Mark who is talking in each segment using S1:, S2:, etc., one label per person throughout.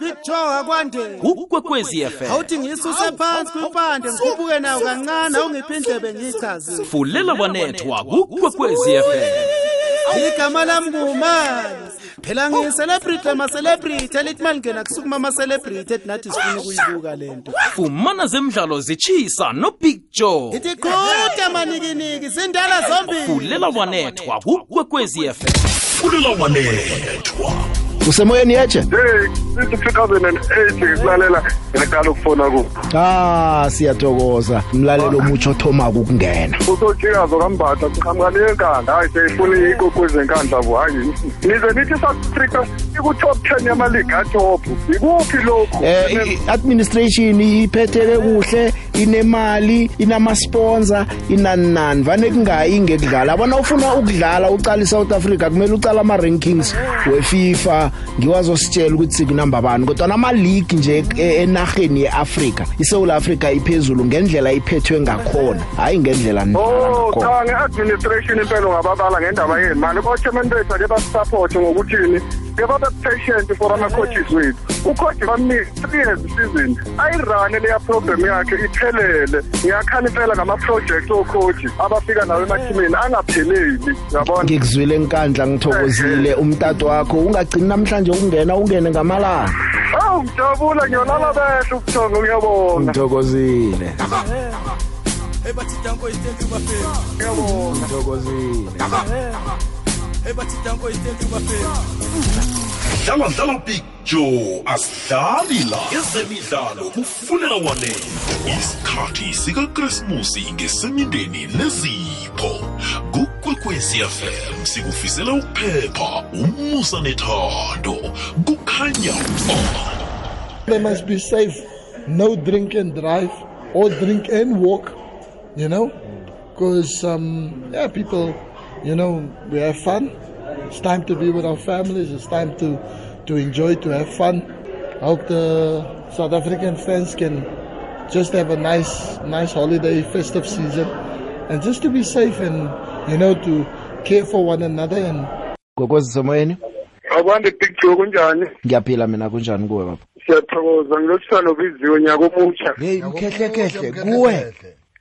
S1: picture akwande
S2: ukwekwezi FM
S1: awuthi ngisuse phansi kwipande ngikhuphuke nayo kancane awungiphi indlebe ngiyichaze.
S2: fulela wanethwa kukwekwezi FM
S1: igama lami ngumani phela ngiyicelebrity ama-celebrity elithi malingena kusukuma ama-celebrity ethi nathi sifuna ukuyibuka le nto.
S2: Fumana zemidlalo zitshisa nobig joe.
S1: Ithi qhuda manikiniki zindala zombili.
S2: Fulela wanethwa kukwekwezi FM
S3: fulela wanethwa.
S4: usemoyeni yeje
S5: sithi 2008 ngisilalela ngiqala ukufona ku.
S4: Ah siyathokoza. Mlalelo omutsho thoma ukungena.
S5: Usojikazo kambatha siqhamukane enkanda hayi seyifuna ikokwezi enkandla bu hayi. Nize nithi sa 3 ku-top 10 yamaliga atophu ikuphi lokhu?
S4: Eh, administration iphetheke kuhle inemali inamasponsor inani nani vane kungayi ngekudlala. Bona ufuna ukudlala uqala i-south africa kumele uqala ama-rankings we-fifa. Ngiwazositshela ukuthi sikunamba bani kodwa namaleague nje e-, enaheni ye-afrika isewula afrika iphezulu ngendlela iphethwe ngakhona. Hhayi ngendlela
S5: oh, cha nge-administration impela ungababala ngendaba yeni mani ochairman bethu ake basisapothe ngokuthini? Ke babe patient for ama-coaches wethu ucoach bamnika three years season. Ayirane leya program yakhe iphelele ngiyakhala impela ngama-project ocoach abafika nawo emathimini angapheleli yabona?
S4: Ngikuzwile enkandla ngithokozile. Umtato wakho ungagcini namhlanje ukungena ungene ngamalanga.
S5: Awu ngijabula ngiyolala behle ubuthongo ngiyabonga
S4: ngithokozile.
S6: Hey, but it don't go, it tell you my face.
S5: ngiyabonga
S4: ngithokozile.
S6: Hey, but it don't go, it tell you my face.
S3: dlala dlala joe asidlali la ezemidlalo kufunela wanethwa isikhathi sikakrismusi ngesemindeni nezipho kukwekwezi fm sikufisela ukuphepha umusa nethando kukhanya
S7: They must be safe. No drink and drive or drink and walk, you know, because, um, yeah, people, you know, we have fun. It's time to be with our families. It's time to, to enjoy, to have fun. I hope the South African fans can just have a nice, nice holiday, festive season, and just to be safe and, you know, to care for one another and
S4: gogwezi semoyeni
S5: akwande big joe kunjani?
S4: Ngiyaphila mina kunjani kuwe baba?
S5: Siyathokoza ngilothisana biziwe nyaka omutsha.
S8: Hey mkhehlekhehle kuwe.
S5: Eh,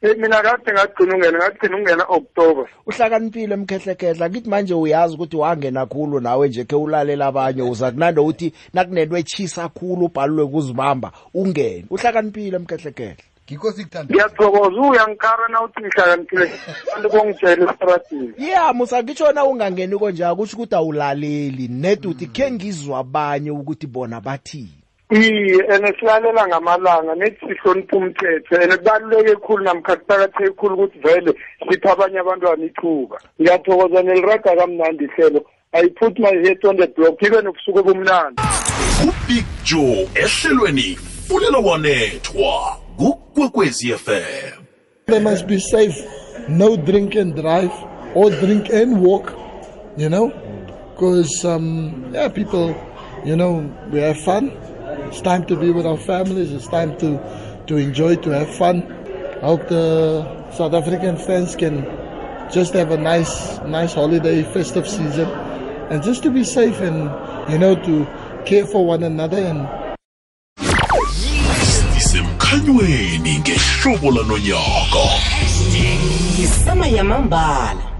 S5: mina kade ngagcina ungena ngagcina ungena october.
S4: Uhlakaniphile mkhehlekehla kithi manje uyazi ukuthi wangena khulu nawe nje ke ulalela abanye. Uza kunande uthi nakunento etshisa khulu ubhalwe kuzibamba ungene. Uhlakaniphile mkhehlekehla
S8: ngikho sikuthanda
S5: ngiyathokoza uyangikara na uthi ngihlakaniphile? Kanti kongitshela estradini
S4: ya musa ngitshona ungangeni konje? Kusho ukuthi awulaleli. Net uthi khe ngizwa abanye ukuthi bona bathini.
S5: Iye and silalela ngamalanga nethi sihloniphe umthetho. And kubaluleke khulu namkha kuqakatheke khulu ukuthi vele siphe abanye abantwana ithuba. Ngiyathokoza neliraga kamnandi ihlelo i put my head on the block ibe nobusuku obumnandi
S3: ubig joe ehlelweni fulela wanethwa kukwekwezi fm
S7: They must be safe. No drink and drive or drink and walk, you know, because, um, yeah, people, you know, we have fun. It's time to be with our families. It's time to, to enjoy, to have fun. I hope the South African fans can just have a nice, nice holiday, festive season, and just to be safe and, you know, to care for one another and
S3: isemkhanyweni ngehlobo lanonyaka
S9: isama yamambala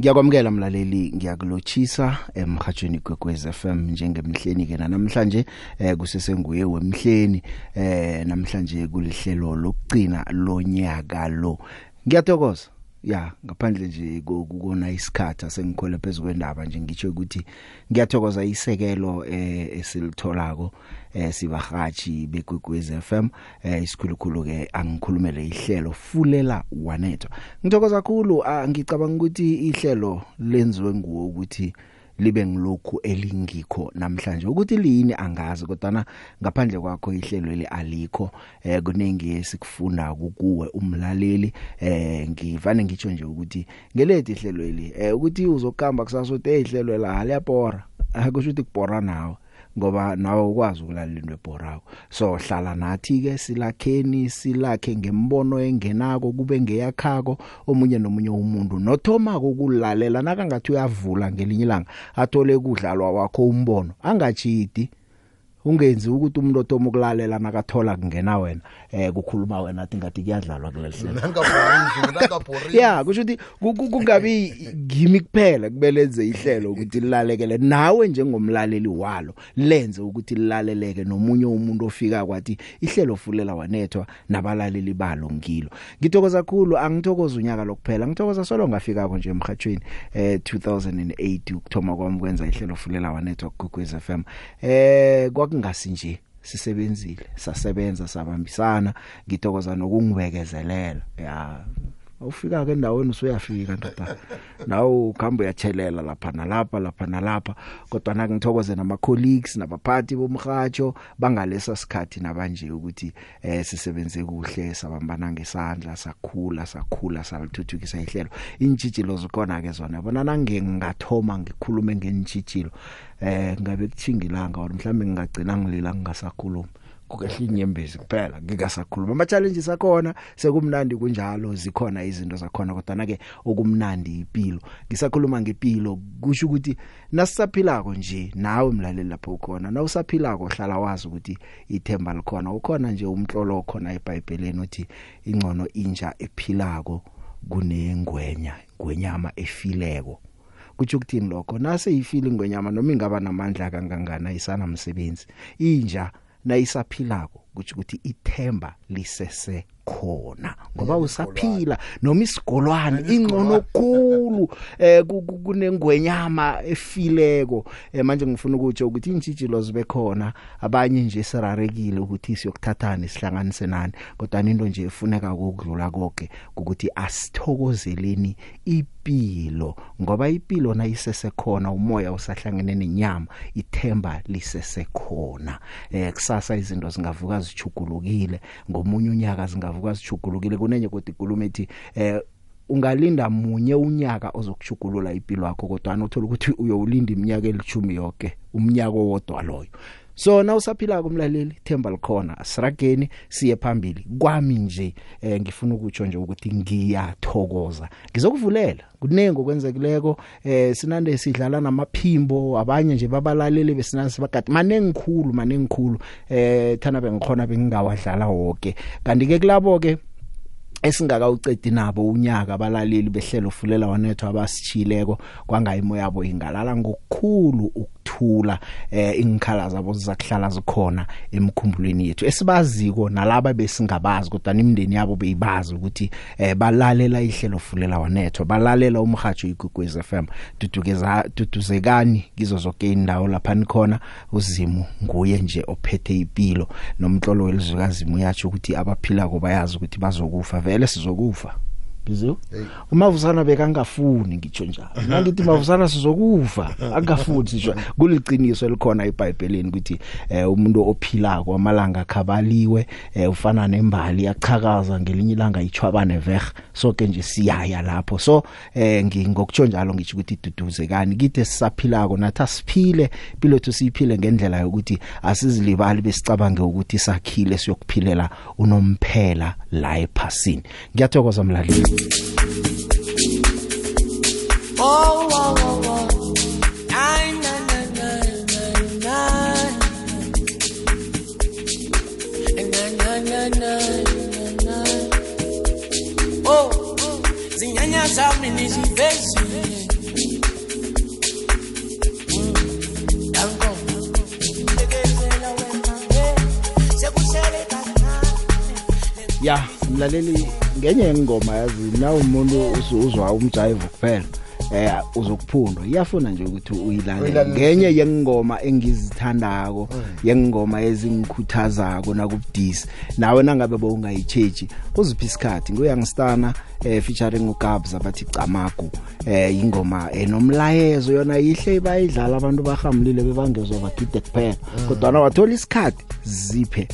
S4: ngiyakwamukela mlaleli ngiyakulotshisa emhathweni kwekwez FM njengemhleni ke namhlanje eh kusesenguye wemhleni eh namhlanje kulihlelo lokugcina lonyaka lo. Ngiyathokoza. Ya ngaphandle nje kokuna isikhatha sengikhole phezulu kwendaba nje ngitsho ukuthi ngiyathokoza isekelo eh esilitholako eh sibahathi bekwekwez FM eh isikhulukhulu ke angikhulumele ihlelo fulela wanethwa. Ngithokoza kakhulu ah, ngicabanga ukuthi ihlelo lenziwe nguwe ukuthi libe ngilokhu elingikho namhlanje. Ukuthi lini angazi kodwa ngaphandle kwakho ihlelo le alikho eh kuningi esikufunda kuwe umlaleli eh ngivane ngitsho nje ukuthi ngelethi ihlelo eli eh ukuthi uzokamba kusasa uthi ihlelo la liyabhora akusho ukuthi kubhora nawe. Ngoba nawe ukwazi ukulalela into ebhorako so hlala nathi ke silakheni silakhe ngembono engenako kube ngeyakhako. Omunye nomunye umuntu nothoma ukulalela nakangathi uyavula ngelinye ilanga athole kudlalwa wakho umbono angachidi ungenzi ukuthi umuntu othoma ukulalela nakathola kungena wena eh kukhuluma wena athi ngathi kuyadlalwa kuleli hlelo.
S8: Nangabhoring nangabhoring
S4: ya kusho ukuthi ku- ku- kungabi gimi kuphela kubelenze ihlelo ukuthi lilalekele. Nawe njengomlaleli walo lenze ukuthi lilaleleke nomunye umuntu ofika kwathi ihlelo fulela wanethwa nabalaleli balo ngilo. Ngithokoza kakhulu angithokoza unyaka lokuphela ngithokoza solo ngafika ko nje emhathweni eh 2008 ukuthoma kwami kwenza ihlelo fulela wanethwa kuGwez FM eh kwakungasi nje sisebenzile sasebenza sabambisana ngithokoza nokungibekezelela ya. Ufika ke endaweni usuyafika ndoda. Nawe ukhamba uyathelela lapha nalapha lapha nalapha. Kodwa na ngithokoze nama colleagues nabaphathi bomhajo bangalesa sikhathi nabanje ukuthi eh sisebenze kuhle sabambana ngesandla sakhula sakhula salithuthukisa ihlelo. Intshitshilo zikhona ke zona. Bona nange ngathoma ngikhulume ngentshitshilo eh ngabe kuthingilanga or mhlambe ngingagcina ngilila ngingasakhuluma kukehla inyembezi kuphela ngikasakhuluma ama challenges akhona sekumnandi kunjalo zikhona izinto zakhona kodwa na ke okumnandi impilo ngisakhuluma ngempilo kusho ukuthi nasisaphilako nje nawe mlaleli lapho ukhona na usaphilako hlala wazi ukuthi ithemba likhona. Ukhona nje umtlolo okhona eBhayibhelini uthi ingcono inja ephilako kunengwenya ngwenyama efileko. Kuthi ukuthini lokho? Nase ifeeling ngwenyama noma ingaba namandla kangangana isana msebenzi. Inja nayisaphilako kuthi ukuthi ithemba lisese khona ngoba usaphila noma isigolwane ingcono kukhulu eh ku- ku- kunengwenyama efileko. Eh manje ngifuna ukutsho ukuthi intshijilo zibe khona abanye nje sirarekile ukuthi siyokuthathana isihlanganise nani kodwa into nje efuneka ukudlula konke ukuthi asithokozeleni impilo ngoba impilo nayisese khona umoya usahlangene nenyama ithemba lisese khona eh kusasa izinto zingavuka zichugulukile ngomunye unyaka zingavuka zichugulukile kunenye kodwa ikulumo ethi eh ungalinda munye unyaka ozokuchugulula impilo yakho kodwa anothola ukuthi uyowulinda iminyaka elithumi yonke umnyaka owodwa loyo. So na usaphila kumlaleli themba likhona asirageni siye phambili. Kwami nje eh, ngifuna ukutsho nje ukuthi ngiyathokoza. Ngizokuvulela kunengo kwenzekileko eh sinande sidlala namaphimbo abanye nje babalaleli besinande sibagadi manengikhulu manengikhulu eh thana bengikhona bengingawadlala wonke kanti ke kulabo ke esingakawucedi nabo unyaka abalaleli behlelo fulela wanetho abasichileko kwangayimo yabo ingalala ngokukhulu ukuthula eh ingikhala zabo zizakuhlala zikhona emkhumbulweni yethu. Esibaziko nalaba besingabazi kodwa imindeni yabo beyibazi ukuthi eh balalela ihlelo fulela wanetho balalela umhajo igugwez FM dudukeza duduzekani kizo zonke indawo lapha nikhona. Uzimu nguye nje ophethe impilo nomtlolo welizwekazi uyatsho ukuthi abaphila ko bayazi ukuthi bazokufa. Vele sizokufa. Bizo umavusana bekangafuni ngitsho njalo. Nangithi mavusana sizokufa akafuni sisho kuliciniso elikhona eBhayibhelini ukuthi eh, umuntu ophilako amalanga khabaliwe eh, ufana nembali yachakaza ngelinye ilanga ichwabane veg sonke nje siyaya lapho. So eh, ngingokutshho njalo ngisho ukuthi duduzekani kithe sisaphilako nathi siphile impilo yethu siyiphile ngendlela yokuthi asizilibali besicabange ukuthi sakhile siyokuphilela unomphela. La ephasini ngiyathokoza mlaleli.
S10: Oh, oh, oh, oh. Ay, na, na, na,
S4: ya mlaleli ngenye ingoma yazi na umuntu uzu- uzwa umjive kuphela. Eh uzokuphundwa. Iyafuna nje ukuthi uyilalele
S8: Uyilalele.
S4: ngenye yengoma engizithandako yengoma ezingikhuthazako nakubudisi. Nawe nangabe bowungayichechi uziphi isikhathi? Nguyangistana eh featuring uGabs abathi Camagu. Eh ingoma enomlayezo yona yihle bayidlala abantu bahamlile bebangezwe bagide kuphela. Kodwa na wathola isikhathi ziphe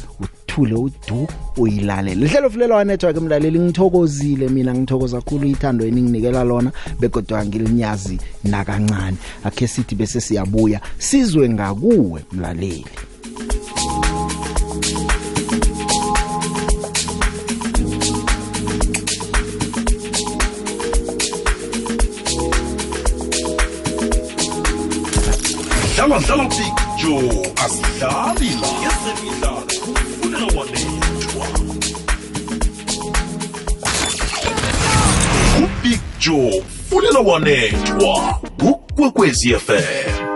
S4: uthule udu uyilalele. Lihlelo fulela network emlaleli ngithokozile mina ngithokoza kakhulu ithando eninginikela lona begodwa ngilinyazi nakancane. Akhe sithi bese siyabuya sizwe ngakuwe mlaleli.
S3: Dlala dlala big joe asidlali la ezemidlalo ubig joe fulela wanethwa. Kukwekwezi fm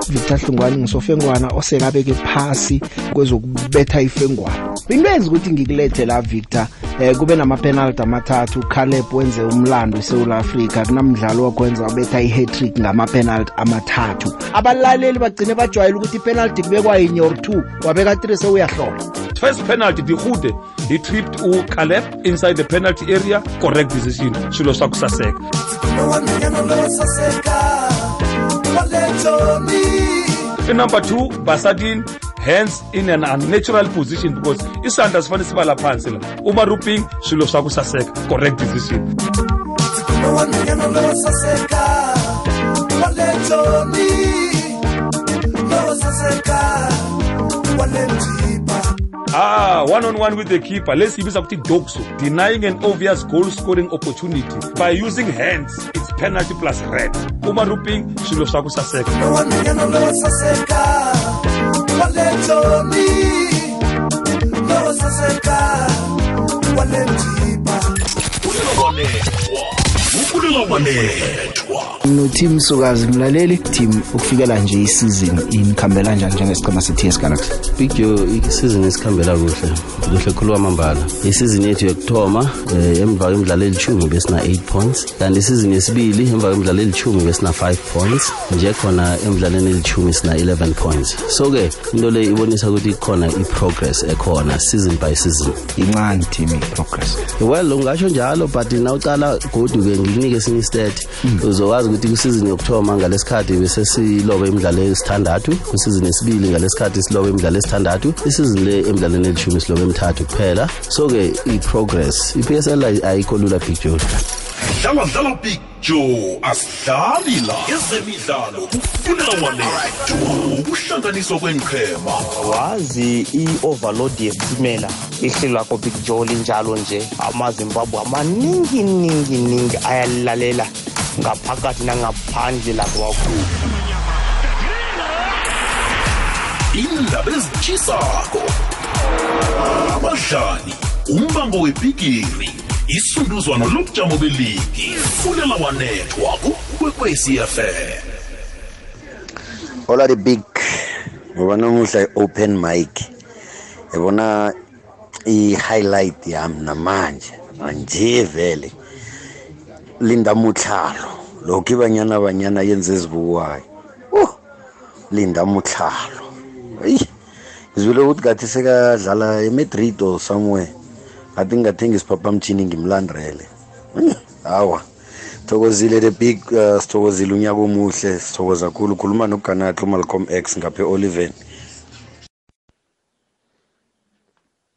S4: Victor Hlungwane ngisofengwana osekabeke phasi kwezokubetha ifengwana. Into yenza ukuthi ngikulethe la Victor. Eh kube nama penalty amathathu. Caleb wenze umlando eSouth Africa kunamdlalo wakwenza wabetha i-hat-trick ngama penalty amathathu. Abalaleli bagcine bajwayela ukuthi i-penalty kubekwa yinye or 2 wabeka 3 sewuyahlola.
S11: First penalty Dikhude he tripped u Caleb inside the penalty area. Correct decision. Swilo swa ku saseka. In number 2 Basadin hands in an unnatural position because isandla sifane sibala phansi la. Uma ruping swilo swa ku saseka. Correct decision. Ah, one on one with the keeper. Let's see ukuthi Dokso denying an obvious goal scoring opportunity by using hands. Penalty plus red. Uma ruping swilo swa ku saseka.
S3: fulela wanethwa kufulela wanethwa
S4: no team sukazi mlaleli team ukufikela nje isizini inikhambela njani njengesiqhema se-TS Galaxy?
S12: Big Joe isizini esikhambela kuhle kuhle khulu kwamambala. Isizini yethu yokuthoma eh, emva kwemidlalo elithumi besina 8 points. Kanti isizini yesibili emva kwemidlalo elithumi besina 5 points. Nje khona emidlalweni elithumi sina 11 points. So ke into le ibonisa ukuthi kukhona i-progress ekhona season by season.
S4: Incane team i-progress?
S12: Well ungasho njalo but nawucala godu-ke ngikunike esinye istat. Uzokwazi ukuthi kwisizini yokuthoma ngalesikhathi bese silobe imidlalo esithandathu kwisizini yesibili ngalesikhathi silobe imidlalo esithandathu isizini le emidlalweni elishumi silobe emithathu kuphela. So-ke i-progress i-psl ayi- ayikho lula big joe.
S3: Dlala dlala big joe asidlali la. Ezemidlalo kufulela wanethwa ukuhlanganiswa kwenqhema
S13: wazi i-overload yesitimela ihlelo lakho big joe linjalo nje. Amazimbabwe amaningi ningi ningi ayalilalela ngaphakathi nangaphandle lapho wakhulu
S3: indaba ezitshisako abadlali umbango webhigiri isunduzwano lobujamo beligi fulela wanethwa kukwekwezi fm
S14: Hola the big ngoba namuhla i-open mic yabona i-highlight yami namanje manje vele. Linda mutlhalo. Lokhu ibanyana banyana yenze ezibukwayo uh, linda mutlhalo. Eyi ngizwile ukuthi kathi sekadlala emadrid or somewhere ngathi ngingathenga isiphaphamtshini ngimlandrele hawa thokozile the big uh, sithokozile unyaka omuhle sithokoza kakhulu khuluma noganatlo umalcolm x ngapha e-oliven.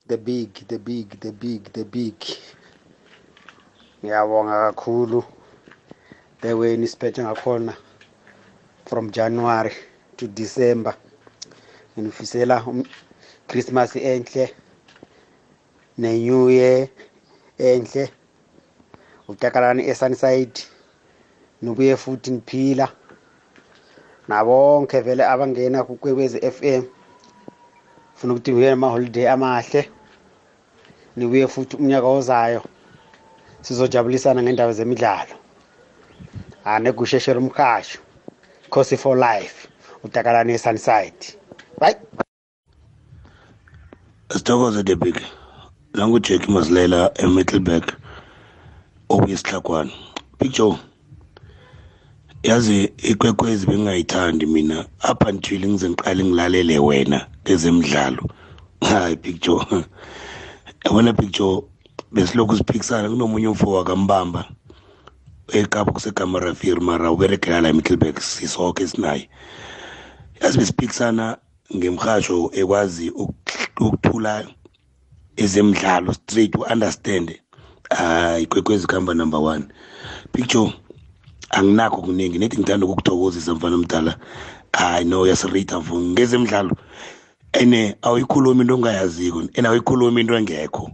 S15: The big the big the big the big. Ngiyabonga kakhulu. The way nisiphethe ngakhona from january to december. Nginifisela um- christmas enhle ne-new year enhle utakalani esunside nibuye futhi niphila nabonke vele abangena kukwekwezi FM funa ukuthi nibuye amaholiday amahle nibuye futhi umnyaka ozayo. Sizojabulisana ngendaba zemidlalo. Anegusheshela umkhasho cosi for life utakalani esunside bye
S16: sithokoze the big nangujack masilela emiddleburg okuyisihlakwana big joe yazi ikwekwezi bengingayithandi mina. Up until ngize ngiqale ngilalele wena ezemidlalo hayi big joe. Yabona big joe besilokhu siphikisana kunomunye umfo wakambamba ekapa kusegama rafiri mara uberegela la emiddleburg sisoke sinaye yazi besiphikisana ngemhasho ekwazi ukut- ukuthula ezemidlalo straight u-understand hayi kwekwezi kuhamba number one. Picture anginakho kuningi nethi ngithanda ukukuthokozisa mfana mdala hayi no yasirita mfo ngezemidlalo ene awuyikhulumi into ongayaziko ene awuyikhulumi into engekho.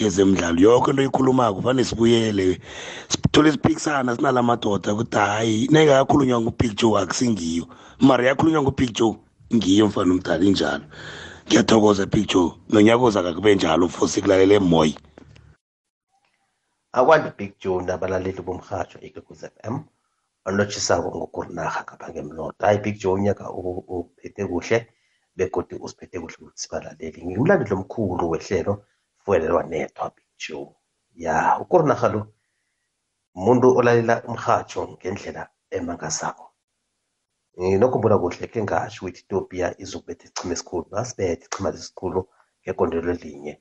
S16: Ngezemidlalo. Yonke into oyikhulumako fane sibuyele sithole siphikisana sinala madoda ukuthi hayi nayingakakhulunywa ngupicture akusingiyo. Mara yakhulunywa ngupicture ngiyo mfana umdala injalo. Ngiyathokoza big joe nonyakoza kakube njalo futhi kulalele moya
S17: akwandi big joe nabalaleli bomrhatsho ikwekwez f m olotshisako ngokurinaha ngapha ngemlota hayi big joe unyaka uphethe kuhle begodi usiphethe kuhle ukuthi sibalaleli ngimlandeli omkhulu wehlelo fuelelwa nethwa big joe ya ukurinaha lo umuntu olalela umrhatsho ngendlela emangasako. Nginokhumbula kuhle ke ngasho ukuthi itopia izokubetha ichima esikhulu ngasibetha ichima lesikhulu ngegondelo elinye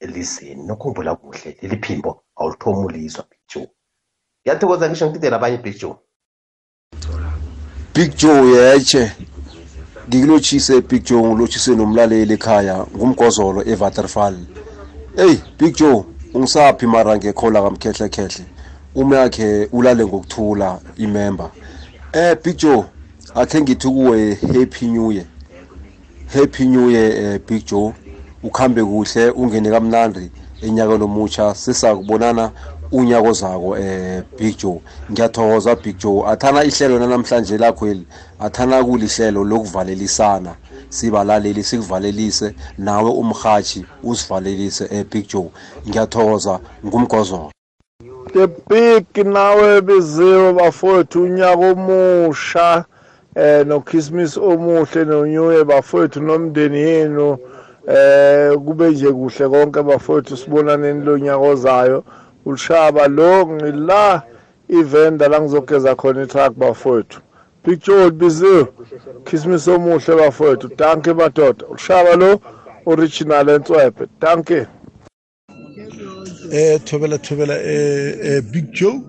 S17: elizeni nokhumbula kuhle leli phimbo awulithomi ulizwa big joe. Ngiyathokoza ngisho ngitidela abanye big joe.
S18: Big Joe yeche ngikulotshise Big Joe ngilotshise nomlaleli ekhaya ngumgozolo eVaterval hey Big Joe ungisaphi mara ngekhola kamkhehle khehle ume yakhe ulale ngokuthula imember. Eh Big Joe akhe ngithi kuwe happy new year. Happy new year eh, Big Joe. Ukhambe kuhle ungene kamnandi enyaka nomutsha sisakubonana unyako zako eh Big Joe. Ngiyathokoza Big Joe. Athana ihlelo namhlanje lakho eli athana kulihlelo lokuvalelisana. Sibalaleli sikuvalelise. Nawe umhathi usivalelise eh Big Joe. Ngiyathokoza ngumgozolo
S19: the big nawe biziwe bafowethu unyaka omusha eh noChristmas omuhle nonyuye bafowethu nomndeni yenu eh kube nje kuhle konke bafowethu sibonaneni lo nyaka ozayo. Ulishaba lo ngila ivenda la ngizogeza khona itruck bafowethu. Picture biziwe Christmas omuhle bafowethu. Danke madoda. Ulishaba lo original entswephe. Danke
S20: eh thobela thobela eh eh, big joe.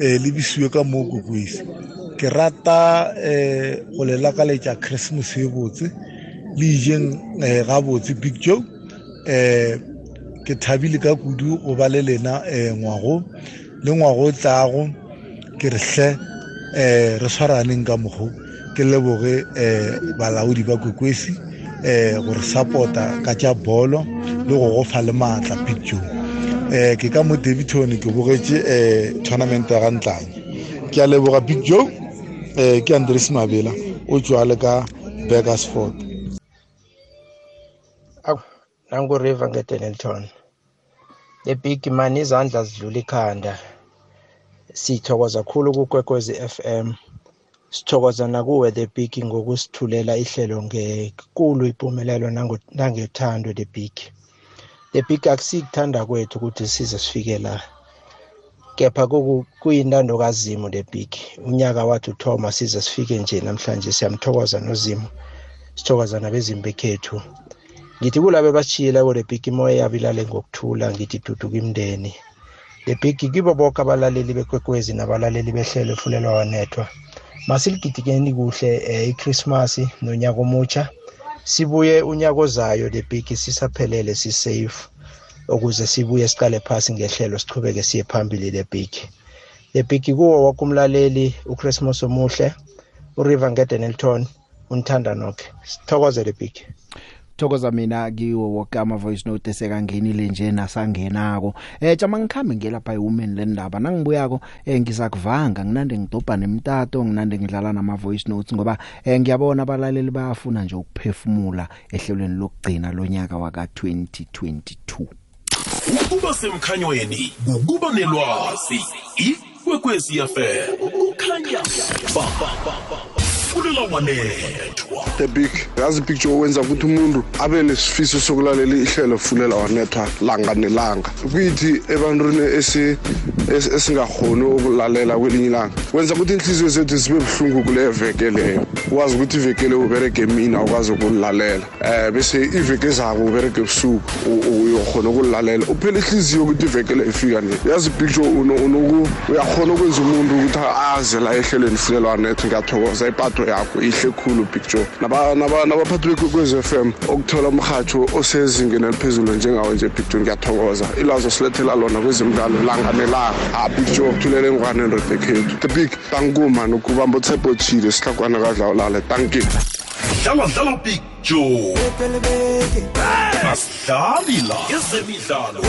S20: Eh le bisiwe ka mo kokwisi ke rata eh go le lakaletša christmas e botse. Le ijeng eh ga botse big joe. Eh ke thabile ka kudu go ba le lena eh ngwago. Le ngwago o tlago ke re hle eh re tshwaraneng ka mogo ke leboge eh balaodi ba kokwesi eh gore support-a ka tša bolo le go gofa le maatla big joe eh ke ka mo Davidton ke bogetše eh tournament ya ga ntlanye ke a leboga big joe eh ke andres mabela o tswa le ka Bakersford
S21: nanguriver ngedenelton le big man izandla zidlula ikhanda. Sithokoza khulu kukwekwezi FM sithokoza nakuwe the big ngokusithulela ihlelo ngekulu impumelelo nango- nangethando the big the big akusikuthanda kwethu ukuthi size sifike la. Kepha kuku- kuyintando kazimu the big unyaka wathi uthoma size sifike nje namhlanje. Siyamthokoza nozimu. Sithokoza nabezimu bekhethu. Ngithi kulabe basishiyileko the big imoya yabo ilale ngokuthula ngithi duduka imndeni big kibo boke abalaleli bekwekwezi nabalaleli behlelo efulelwa wanethwa. Masiligidikeni kuhle um iChristmas nonyaka omutsha sibuye unyaka ozayo big sisaphelele sisafe ukuze sibuye siqale phasi ngehlelo sichubeke siye phambili the big kuwo woke umlaleli uchristmas omuhle uriver ngedenelton unithanda nokhe sithokoze big
S4: thokoza mina kiwo woke ama voice note esekangenile nje nasangenako. Eh jama ngikhambe ngelapha ewomen lendaba nangibuyako eh ngizakuvanga. Nginande ngidobha nemtato nginande ngidlala nama voice notes ngoba eh ngiyabona abalaleli bayafuna nje ukuphefumula ehlelweni lokugcina lonyaka waka 2022
S3: ukuba semkhanyweni ukuba nelwazi. Ikwekwezi fm kukhanya ba. Fulela wanethwa
S5: the big yazi picture wenza ukuthi umuntu abe nesifiso sokulalela ihlelo fulela wanethwa langa nelanga. Kuyithi ebantwini esi- es- esingakhoni ukulalela kwelinye ilanga. Wenza ukuthi inhliziyo zethu zibe buhlungu kule veke leyo. Wazi ukuthi iveke leyo uberege emini awukwazi ukulilalela um bese iveke ezako uberege ebusuku u- u- uyokhona ukulilalela uphela ihliziyo ukuthi iveke leyo ifika nini yazi picture uyakhona ukwenza umuntu ukuthi aze la ehlelweni fulela wanethwa ngiyathokoza. Ipato yakho ihle khulu picture Naba- naba- nabaphathi bekwekwez f m okuthola umrhatsho osezingeni eliphezulu njengawo nje picture ngiyathokoza. Ilwazi osilethela lona kwezemidlalo langa nelanga a picture thulela engwane ndodekhethu the big tankuma nokubamba utshepo chile sihlakwana kadlawulale tanki
S3: dlala big joe asidlali la ezemidlalo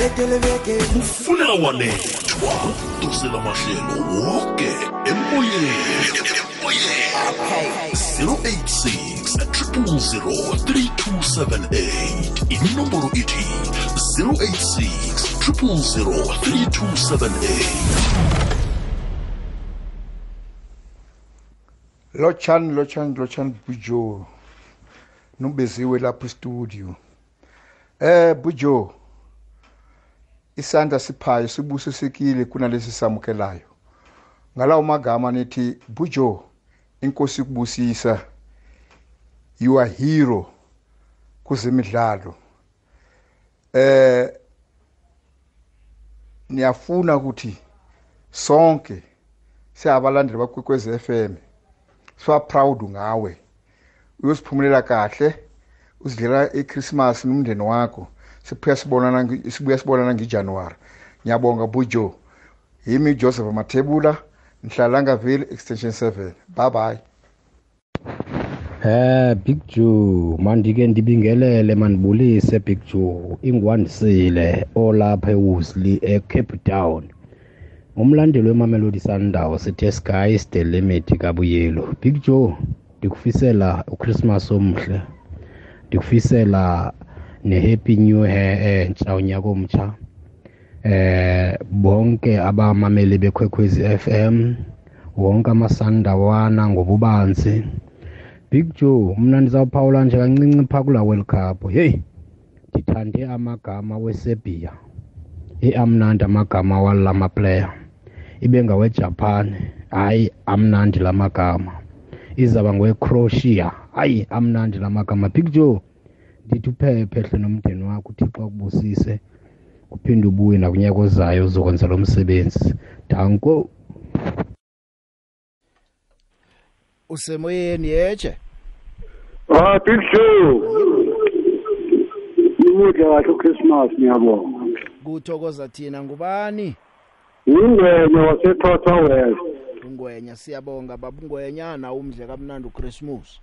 S3: kufunela wanethwa dosela mahlelo woke emoyeni 086 3278 inomboro ithi 086 3278
S22: lotshani lotshani lotshani bujo nubeziwe lapho studio eh bujo isandla siphayo sibusisekile kunalesi samukelayo ngalawo magama nithi bujo inkosi kubusisa you are hero kuzemidlalo eh niyafuna ukuthi sonke siyabalandeli bakwekwezi FM siba proud ngawe. Uyosiphumelela kahle uzidlela iChristmas nomndeni wakho. Siphuya sibonana sibuya sibonana ngeJanuary ngiyabonga bujo yimi Joseph Mathebula ngihlala ngavile extension 7 bye bye
S23: Eh Big Joe mandike ndibingelele mandibulise Big Joe. Ingwandisile olapha eWoolsley eCape Town. Umlandeli wemamelodi sundowns sithe sky is the limit kabuyelo. Big joe. Ndikufisela uchristmas omhle. Ndikufisela ne-happy new year entsha unyaka omtsha eh bonke abamameli bekwekwezi FM wonke amasandawana ngobubanzi. Big Joe mna ndizawuphawula nje kancinci phaa kula World Cup. Hey ndithande amagama weSerbia. Eamnandi amagama wala maplayer. Ibe ngawejapan. Hayi amnandi la magama izawuba ngowecroatia hayi amnandi la magama big joe ndithi uphephehle nomndeni wakho uthixo akubusise uphinde ubuye nakunyaka ozayo uzokwenza lo msebenzi danko
S4: usemoyeni yeje
S5: Ah Big Joe. Nimudla kahle uChristmas ngiyabonga.
S4: kuthokoza thina ngubani
S5: Ingwenya waseThotha West.
S4: Ungwenya siyabonga babungwenya na umdle kamnandi uChristmas.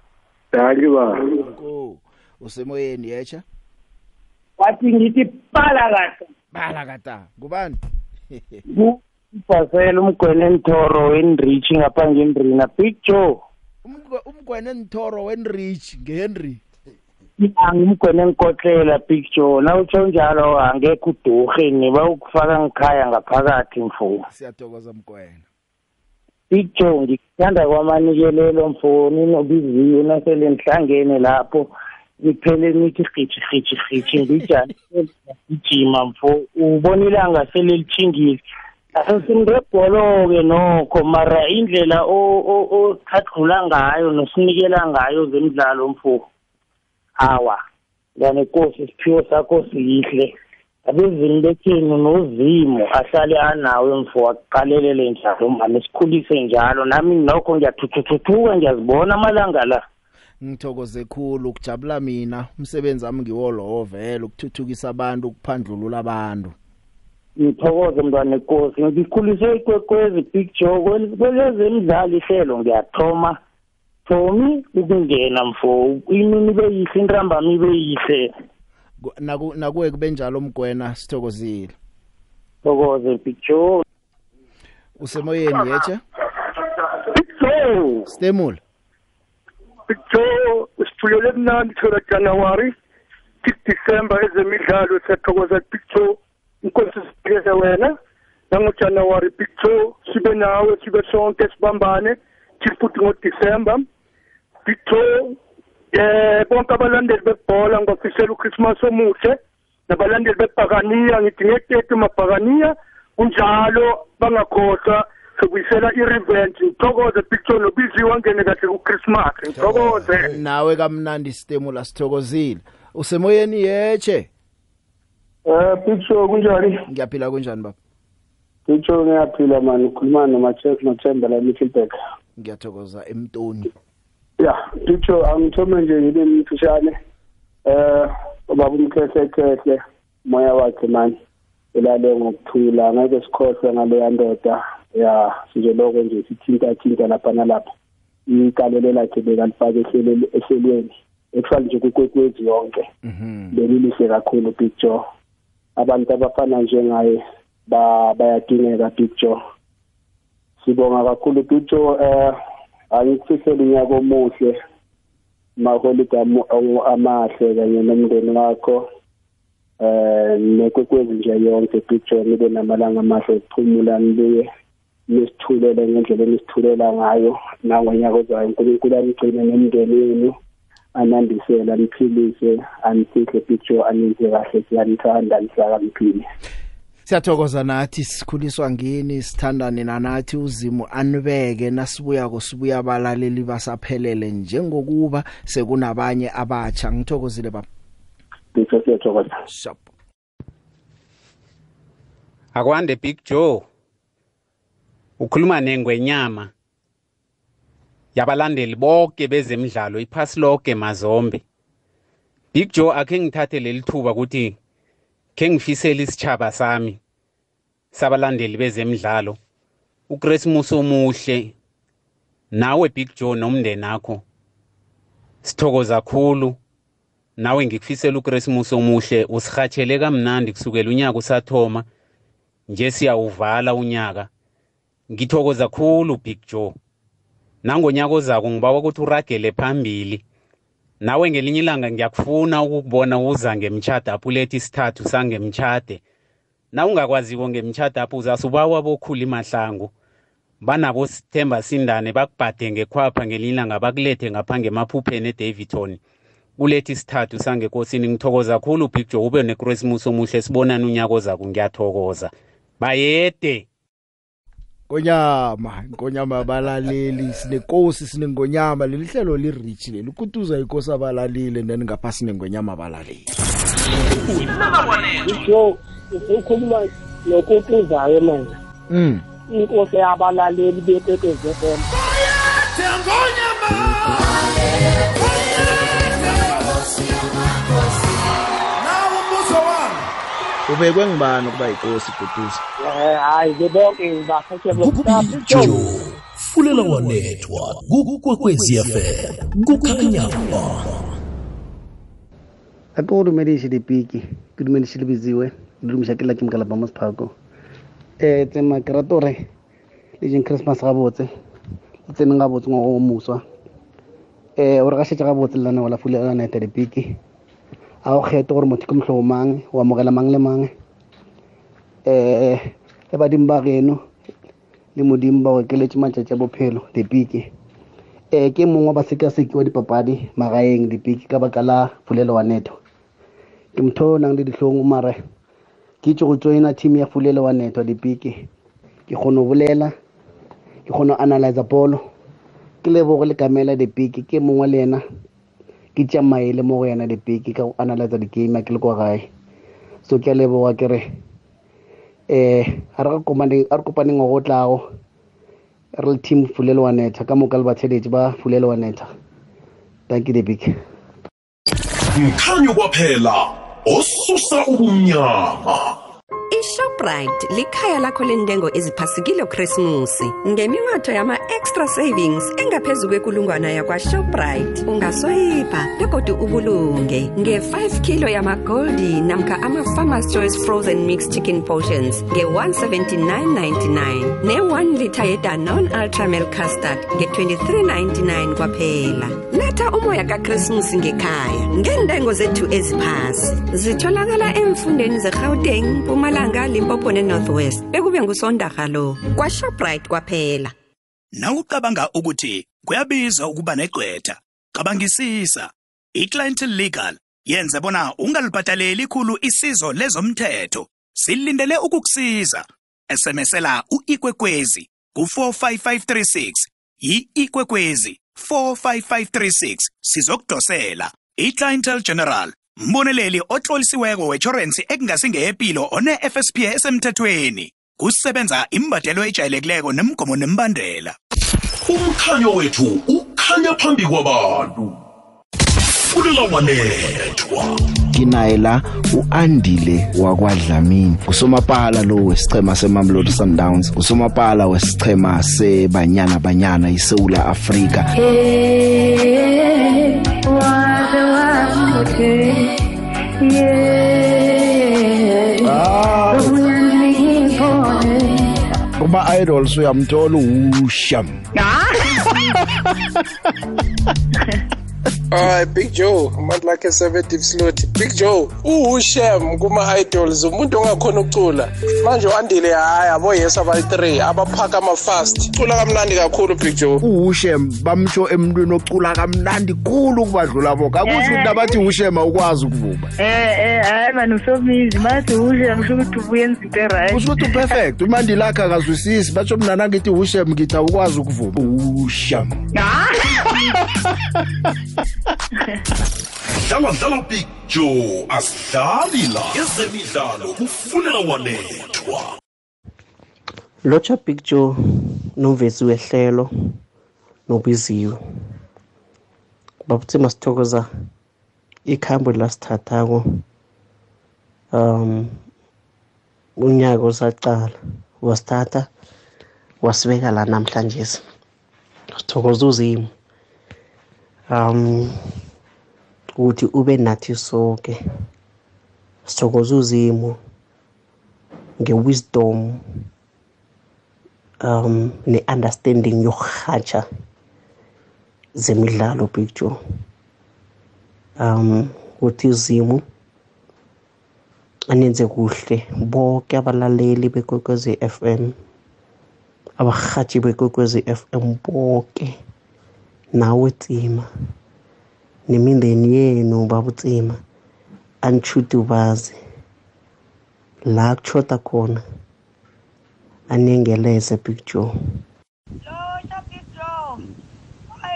S5: Dali ba.
S4: Nko usemoyeni yecha
S24: wathi ngithi bala kahle
S4: bala kata. Ngubani?
S24: Ubhasela umgwene enthoro wenrich ngapha ngendrina. Big joe.
S4: Umgwene enthoro wenrich ngehenry
S24: angimgwene enkotlela big joe. Nawutsho njalo angekho udurhe niba ukufaka ngikhaya ngaphakathi mfo
S4: siyathokoza mgwena
S24: big joe ngikuthanda kwamanikelelo mfo ninobiziwe nasele nihlangene lapho niphele nithi rhitshi rhitshi rhitshi ngijani gijima mfo. Ubona ilanga sele lithingile asimrebholo-ke nokho mara indlela othadlula ngayo nosinikela ngayo zemidlalo mfo. Hawa nganenkosi isiphiwo sakho siyihle abezimu bethenu nozimu ahlale anawe mfo akuqalelele njalo mani sikhulise njalo. Nami nokho ngiyathuthuthuka ngiyazibona amalanga la.
S4: Ngithokoze khulu ukujabula mina. Umsebenzi wami ngiwo lowo vele ukuthuthukisa abantu ukuphandlulula abantu.
S24: Ngithokoze mntwana enkosi ngikhuliswe ikwekwezi big joe kwelezemidlalo ihlelo ngiyathoma. Thomi ukungena mfo imini ibe yihle intambama ibe yihle.
S4: Naku nakuwe kube njalo mgwena sithokozile
S24: thokoze big joe
S4: usemoyeni yeche
S5: Big Joe.
S4: stemula
S5: Big Joe usithulele mnandi thola January. December ezemidlalo siyathokoza Big Joe. inkosi sibhekeze wena nangojanuwari picture sibe nawe sibe sonke sibambane till futhi ngodisemba picture eh bonke abalandeli bebhola ngibafisela uChristmas omuhle nabalandeli bebhakaniya ngithi ngeketi mabhakaniya kunjalo bangakhohlwa sokuyisela i-revenge ngithokoze picture nobiziwe angene kahle kuChristmas ngithokoze
S4: nawe kamnandi stemula sithokozile usemoyeni yeche
S5: Eh picture kunjani?
S4: Ngiyaphila kunjani baba?
S5: Picture ngiyaphila man ukhuluma noMathemba la Mittelberg.
S4: Ngiyathokoza emtoni.
S5: Ya, picture angithome nje ngibe mfishane. Eh ubaba umkhehle khehle moya wakhe man. Elale ngokuthula ngeke sikhohle ngale yandoda. Ya, sinje lokho nje sithinta thinta lapha nalapha.
S25: igalelo lakhe bekalifake ehlelweni ekufana nje kukwekwezi yonke belilihle kakhulu Big Joe abantu abafana njengaye ba bayadingeka Big Joe sibonga kakhulu Big Joe eh angikufisela unyaka omuhle maholide amahle kanye nomndeni wakho. Eh nekwekwezi nje yonke Joe nibe namalanga amahle okuphumula nibuye nisithulele ngendlela enisithulela ngayo. Nangonyaka ozayo uNkulunkulu anigcine nemndeni yenu anandisele aniphilise anifihle picture aninze kahle siyanithanda nihlakaniphile
S4: siyathokoza nathi sikhuliswa ngini sithandane nanathi uzimu anibeke nasibuya kusibuya abalaleli basaphelele njengokuba sekunabanye abatsha. Ngithokozile baba.
S25: Siyathokoza.
S4: Shop.
S26: Akwande big joe. Ukhuluma nengwenyama. Yabalandeli bonke bezemidlalo iphasi lonke mazombe. Big joe akhe ngithathe leli thuba ukuthi khe ngifisele isitshaba sami sabalandeli bezemidlalo uChristmas omuhle nawe big joe nomndeni akho sithokoza kakhulu nawe ngikufisela uChristmas omuhle usihatshele kamnandi kusukela unyaka usathoma nje siyawuvala unyaka. Ngithokoza kakhulu big joe. Nangonyaka ozako ngibawa ukuthi uragele phambili. Nawe ngelinye ilanga ngiyakufuna ukukubona uza ngemtshada apho ulethe isithathu sangemtshade. Na ungakwaziko ngemtshada apho uzasubawa bokhula imahlangu. Banabo sithemba sindane bakubhade ngekhwapha ngelinye ilanga bakulethe ngapha ngemaphupheni edavidton. Kulethe isithathu sangekosini ngithokoza kakhulu big joe ube nechristmas omuhle sibonani unyaka ozako ngiyathokoza. Bayede!
S4: Ngonyama, ngonyama abalaleli, sinekosi sinengonyama, leli hlelo li rich leli. Kutuza inkosi abalaleli neni ngapha sinengonyama abalaleli.
S25: Joe ukhuluma nokutuzayo manje
S4: Mm.
S25: inkosi yabalaleli bekwekwezi
S4: Ubekwe ngibani ukuba inkosi kutuza?
S25: Eh, hayi ke bonke bakhethe bokuqapha
S3: Joe fulela wanethwa kukwekwezi FM kukhanya ba
S27: a ke go dumediše dipiki ke dumediše lebeziwe ke dumiša ke laki mokalapa mo sephako um tsema ke rata gore le jeng christmas gabotse le tseneng gabotse ngwago o moswa um o re ga šetse gabotse le lana ola fule la neta dipiki a go kgethe gore motho ke motlhogo mang o amogela mang le mang um le badimo ba geno le modimo ba go ekeletse matšatši a bophelo dipiki um ke mongwe wa basekaseki wa dipapadi magaeng dipiki ka baka la fulelo wa neto. Ke motho o nang le ditlhong mare ke itse go joina team ya fulelo wa neto dipiki ke kgone go bolela ke kgone go analyza bolo ke lebogo le kamela dipiki ke mongwe le ena ke tša maele mo go yena dipiki ka go analyza di-game ke le kwa gae. So ke a leboga ke re um a re kopaneng go tlago re le team fulelo wa neta ka moka le batheletši ba fulelo wa neta thank you debik.
S3: Mkhanyo kwaphela osusa ubumnyama
S28: ishoprite likhaya lakho lentengo eziphasikile krismusi ngeminotho yama-extra savings engaphezu kwekulungwana yakwashoprite. Ungasoyipha begodwa ubulunge nge-5 kilo yamagoldi namkha ama-farmers choice frozen mixed chicken portions nge-179.99 ne-1 liter yedanon ultramel custard nge-23.99 kwaphela. Letha umoya kakrismusi ngekhaya. Ngentengo zethu eziphasi zitholakala emfundeni zegauteng mpumalanga limpopo ne-northwest. Bekube ngusondarha lo kwashoprite kwaphela.
S29: Nawucabanga ukuthi kuyabiza ukuba negqwetha cabangisisa iclientel legal yenze bona ungalibhataleli khulu isizo lezomthetho. Silindele ukukusiza. Smsela u-ikwekwezi ku-45536 yi-ikwekwezi. 45536 sizokudosela. Iclientel general mboneleli otlolisiweko wetjhorensi ekungasingeyepilo one-fsp esemthethweni. Kusebenza imbadelo ejayelekileko nemgomo nembandela.
S3: Umkhanyo wethu ukhanya phambi kwabantu. Fulela wanethwa
S4: kinaye la uandile wakwadlamini usomapala lo wesichema semamlodi sundowns usomapala wesichema sebanyana banyana isewula afrika
S30: Hey, waze wamuke, yeah. Uyangibone.
S4: kuma idols uyamthola usham
S31: Alright Big Joe amandla akhe 70 slot Big Joe uHushem kuma idols umuntu ongakhona ukucula. Manje andile hayi abo yes abayi 3 abaphaka ama fast cula kamnandi kakhulu Big Joe.
S4: uHushem bamsho emntwini ocula kamnandi kukhulu kubadlula bonke akusho ukuthi nabathi uHushem awukwazi ukuvuma.
S32: Eh eh hayi man usomizi. Mathi ushe ngisho ukuthi ubuyenza into eright.
S4: kusho ukuthi uperfect. Imandi lakhe akazwisisi. Batsho mina nangithi uHushem ngithi awukwazi ukuvuma. uHushem
S3: dlala dlala joe asidlali la ezemidlalo kufunela walethwa
S27: lotsha joe nomvezi wehlelo nobiziwe babuthi masithokoza ikhambo lasithathako um unyaka osaqala wasithatha wasibeka la namhlanje. Sithokoza uzimo um ukuthi ube nathi sonke. Sithokoza uzimo nge-wisdom um ne-understanding yokurhatsha zemidlalo big joe. Um ukuthi izimu anenze kuhle. Bonke abalaleli bekwekwezi FM abarhatshi bekwekwezi FM bonke nawe tsima nemindeni yenu babutsima. Anitshudubaze la kutshoda khona anengeleze big joe.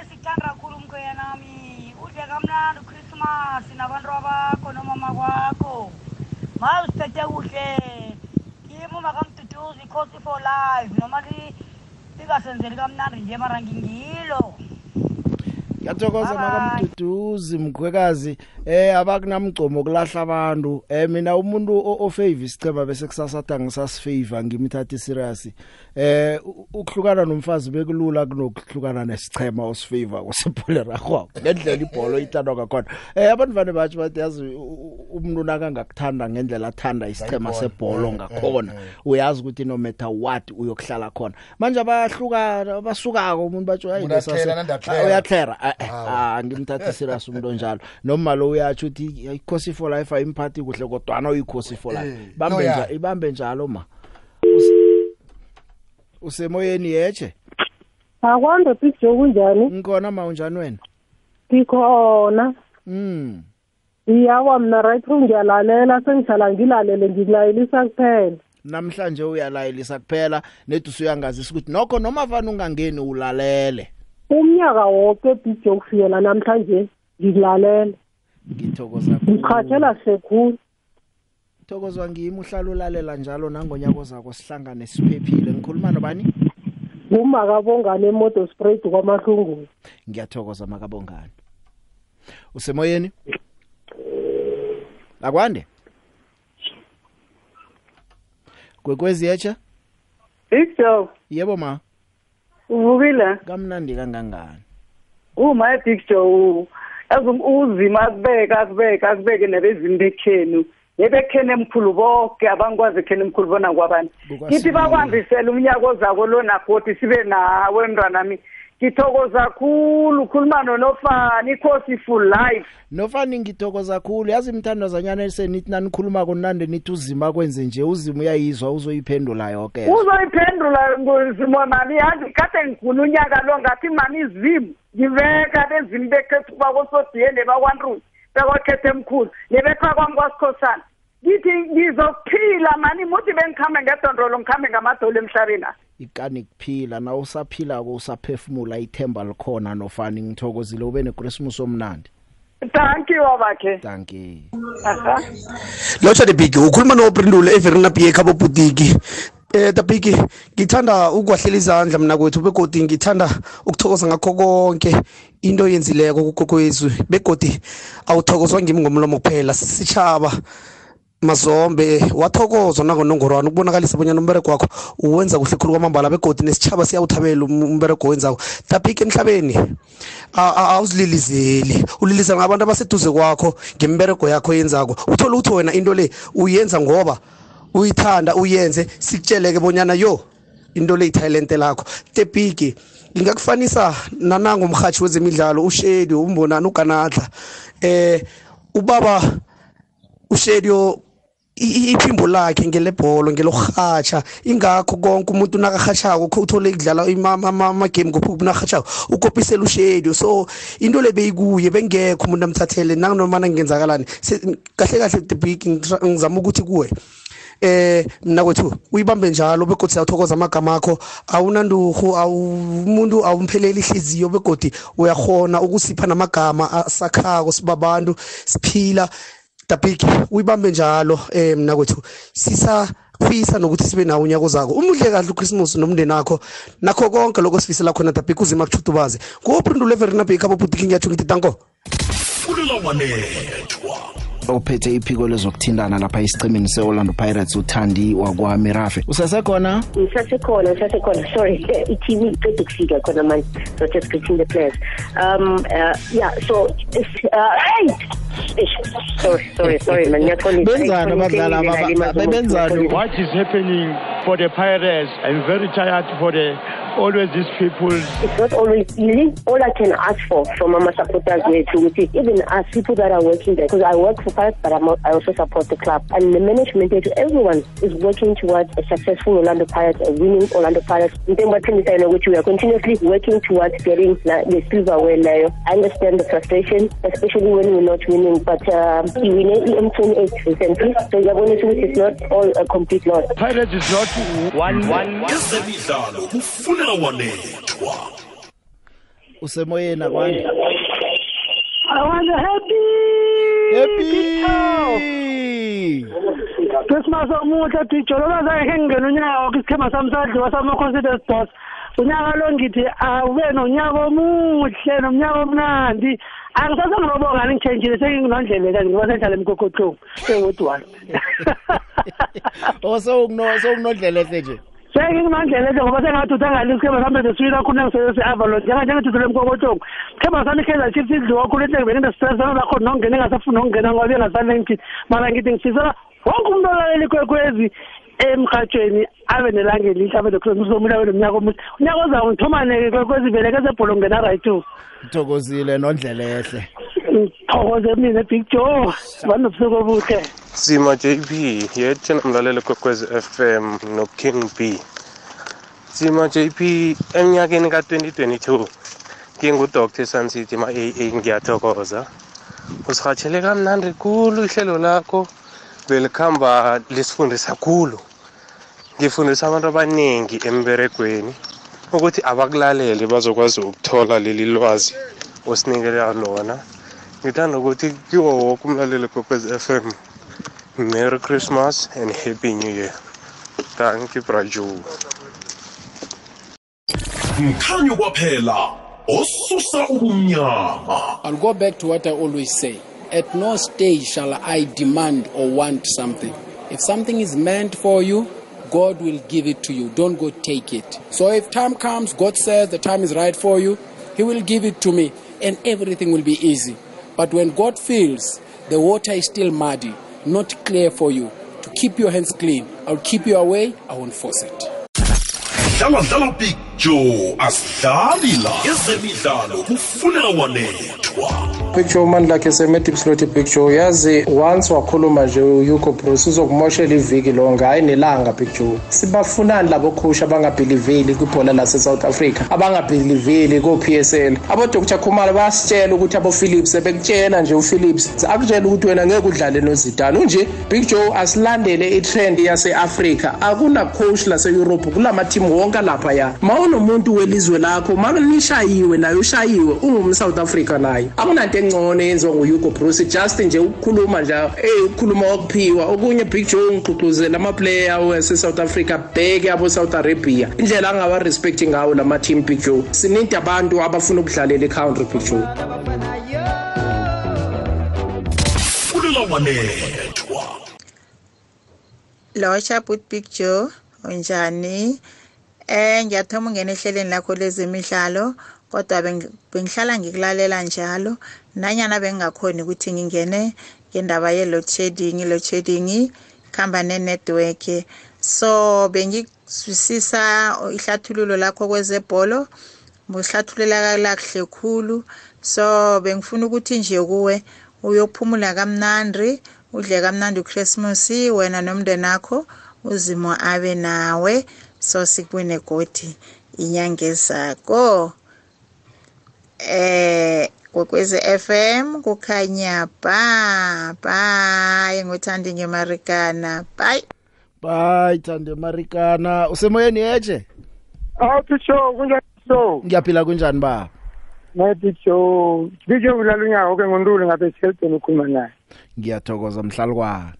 S33: Sithanda kakhulu umkhweya nami. Udle kamnandi uchristmas nabantu bakho nomama kwakho ma usithethe kuhle. Kimi makamduduzi ikhosi for life noma li- lingasenzeli kamnandi nje mara ngingilo
S4: ngiyathokoza makamduduzi mkhwekazi. Eh abakunamgcomo kulahla abantu. Eh mina umuntu o- ofavor isichema bese kusasatha ngisasifavor ngimthatha serious eh u- ukuhlukana nomfazi bekulula kunokuhlukana nesichema osifavor kusebhola ragwa ngendlela ibhola ithandwa ngakhona. Eh abantu vane bathi bathi yazi u- u- umuntu nakangakuthanda ngendlela athanda isichema sebholo ngakhona uyazi ukuthi no matter what uyokuhlala khona. Manje abahlukana abasukako umuntu batsho hayi
S15: Umuntu atlera, nandi atlera."
S4: uyatlera Ah, eh, ah ngimthatha serious umuntu onjalo. Noma lo uyatsho uthi ikhosi for life ayimphathi kuhle kodwa uyikhosi for life.
S15: Eh,
S4: ibambe
S15: no,
S4: nja
S15: ya.
S4: ibambe njalo ma. Us- usemoyeni yeche
S34: akwande big joe kunjani
S4: ngikhona ma unjani wena?
S34: Ngikhona.
S4: Mm
S34: iyawa mna right through ngiyalalela sengihlala ngilalele ngikulayelisa kuphela.
S4: Namhlanje uyalayelisa kuphela nethi usuyangazisa ukuthi nokho noma vana ungangeni ulalele.
S34: Umnyaka woke big joe kufikela namhlanje ngikulalela
S4: ngithokoza
S34: ngikhathela kuhle khulu
S4: thokozwa ngimi uhlala ulalela njalo nangonyaka zako sihlangane siphephile. Ngikhuluma nobani?
S34: Ngumakabongane emoto spread kwamahlungulu
S4: ngiyathokoza makabongani usemoyeni? Akwande kwekwezi yecha
S32: big joe
S4: yebo ma.
S32: Uvukile?
S4: Kamnandi kangangani?
S32: Uma big joe yazi uzima akubeka akubeka akubeke nebezini bekhenu. Nebekheni emkhulu bonke abangikwazi ekheni emkhulu bona kwabani kithi bakwambisele umnyaka ozako lona godi sibe nawe mntwanami. Ngithokoza khulu khuluma nonofani ikhosi full life.
S4: Nofani ngithokoza kakhulu yazi imthando zanyana senithi nanikhuluma konande nithi uzima kwenze nje uzima uyayizwa uzoyiphendula yoke.
S32: Uzoyiphendula nguzimo mani yazi kade ngifuna unyaka lo ngathi mani izimu ngiveka bezimu bekhethu bakosodiyende bakwanrusi bekwakhethe emkhulu nebekha kwami kwasikhosana ngithi ngizokuphila mani muthi bengikhambe ngedondolo ngikhambe ngamadolo emhlabeni. a
S4: ikani kuphila na usaphila ko usaphefumula ithemba likhona nofani ngithokozile ube nechristmas omnandi
S32: thanki wabakhe
S4: thanki
S32: aha.
S16: Lotsha de big ukhuluma no Brindule Everina Pierre Kabo Butiki.
S35: Eh Tabiki ngithanda ukwahlela izandla mina kwethu begodi ngithanda ukuthokoza ngakho konke into yenzileko kugokwezwi begodi awuthokozwa ngimi ngomlomo kuphela sitshaba mazombe wathokozwa nangonongorwana ukubonakalisa bonyana umberego wakho uwenza kuhle khulu kwamambala begodi nesitshaba siyawuthabela um- umberego owenzako. Tapiki emhlabeni? Awuzililizeli. Ulilisa ngabantu abaseduze kwakho ngemberego yakho yenzako uthole ukuthi wena into le uyenza ngoba uyithanda uyenze sikutsheleke bonyana yo into le italente lakho. Tepiki ngingakufanisa nanango umhathi wezemidlalo ushedi umbonani uganadla. Eh ubaba ushedio iphimbo lakhe ngelebholo ngelokurhatsha. Ingakho konke umuntu nakarhatshako kho uthole kudlala amagame kuphi nakarhatshako ukopisela ushedio so into le beyikuye bengekho umuntu amthathele nanoma nangenzakalani. Se- kahle kahle the big ngizama ukuthi kuwe eh mina kwethu uyibambe njalo begodi siyathokoza amagama akho. Awunanduhu umuntu awumpheleli ihliziyo begodi uyahona ukusipha namagama asakhako sibabantu siphila. Dabiki uyibambe njalo eh mina kwethu. Sisafisa nokuthi sibe nawo unyaka ozako umudle kahle uChristmas nomndeni wakho nakho konke lokho sifisela khona dabiki uzima kuchutubaze kuoprindulo everina bake abobutiki ngiyatsho ngithi tanko
S3: fulela wanethwa
S4: ophethe iphiko lezokuthintana lapha esichimini se-orlando pirates uthandi wakwamirafe usasekhona?
S24: Ngisasekhona ngisasekhona. Sorry i-tv iqeda ukufika khona manje so just greeting the players. Um uh, yeah so it's, uh, hey! Sorry sorry sorry man.
S4: Benzani abadlali aba- bebenzani?
S36: What is happening for the Pirates? I'm very tired for the always these people.
S24: It's not always easy. All I can ask for from our supporters here to is even us people that are working there, because I work for Pirates, but I'm, I also support the club. And the management here, to everyone is working towards a successful Orlando Pirates, a winning Orlando Pirates. In which we are continuously working towards getting the silverware layer. I understand the frustration, especially when we're not winning, but um, we win EM28 recently, so is not all a complete loss.
S36: Pirates is not one one.
S3: ezemidlalo kufunela wanethwa
S4: usemoyeni akwande
S34: I want a happy
S4: happy
S34: Christmas. Omuhle Bhijo loba zakhe ngingena unyaka wonke isikhema sami sadliwa sama-confidence boss. Unyaka lo ngithi awube nonyaka omuhle nomnyaka omnandi. Angisasangilobonga ningitshentshile senginginondleleka ngiba sengihlala emgogotlong senguthi one
S4: o sowukunodlelehle nje
S34: senginginondleleke ngoba sengathi uthangali isikhema sami bezeswina khona engisese-avalon njenganjengethuthule emgogotlong isikhema sami i-kaizer chiefs idliwa khulu ehle ngibene nesistress nakhona nokungena engasafuni nokungena ngoba engasale ngithini mara ngithi ngifisela wonke umuntu olaleli kwekwezi emhatshweni abe nelanga elihle abe nokuhlonisa uzomuhle abe nomnyaka omuhle. Unyaka ozawo ngithomaneke kwekwezi veleke zebholo ngena right two
S4: thokozile nondlelehle.
S34: Thokoze mina big joe. Banobusuku obuhle.
S31: Sima jp yetshena mlaleli kwekwezi fm no-king b. Sima jp eminyakeni ka-2022 ngingudr suncity ma-aa ngiyathokoza. Usihatshele kamnandi kulu ihlelo lakho belikhamba lisifundisa khulu. Ngifundisa abantu abaningi emberegweni ukuthi abakulaleli bazokwazi ukuthola leli lwazi osinikela lona. Ngithanda ukuthi kiwo woke umlaleli kwekwezi fm merry christmas and happy new year thank you braju
S3: mkhanyo kwaphela osusa ubumnyama
S37: I'll go back to what I always say. At no stage shall I demand or want something. If something is meant for you, God will give it to you. Don't go take it. So if time comes, God says the time is right for you, He will give it to me and everything will be easy. But when God feels the water is still muddy, not clear for you, to keep your hands clean, I'll keep you away, I won't force it.
S3: dlala dlala joe asidlali la ezemidlalo kufunela wanethwa
S31: picture umani lakhe semedipslot picture yazi once wakhuluma nje uyuko bruce uzokumoshela iviki lonke hayi nelanga picture. Sibafunani labo khusha abangabhiliveli kwibhola lase-south africa? Abangabhiliveli ko-psl abodr khumalo bayasitshela ukuthi abo-philips bekutshela nje uphilips akutshela ukuthi wena ngeke udlale nozidane. Unje big joe asilandele itrend yase-afrika akunacoach lase-europe kulamathimu wonke laphaya. Ma unomuntu welizwe lakho ma nishayiwe naye ushayiwe ungumsouth africa naye. Akunanto engcono yenziwa nguhugo bruce just nje ukukhuluma nje eh ukukhuluma okuphiwa. Okunye big joe ngigqugquzela amaplayer wase-south africa bheke abo-south arabia. Indlela angawa-respecti ngawo lama-team big joe. Sininte abantu abafuna ukudlalela i-country big joe.
S3: Fulela wanethwa
S38: Locha Boot Big Joe unjani? Eh ngiyathoma ungena ehlelweni lakho lezemidlalo kodwa beng- bengihlala ngikulalela njalo. Nanyana bengingakhoni ukuthi ngingene ngendaba ye-load shedding i-load shedding khamba ne-network. So bengizwisisa ihlathululo lakho kwezebholo buhlathululela kakuhle khulu. So bengifuna ukuthi nje kuwe uyophumula kamnandi udle kamnandi uChristmas wena nomndeni wakho uzimo abe nawe. So sikubone godi inyanga ezako eh kokwezi FM kukhanya ba bye. Ngothandi ngemarikana bye.
S4: Bye thande marikana usemoyeni yeje
S39: awu pisho kunjani so
S4: ngiyaphila kunjani baba
S39: naye pisho pisho kulala unyaka oke ngontuli ngabe selton ukhuluma naye.
S4: Ngiyathokoza mhlalukwana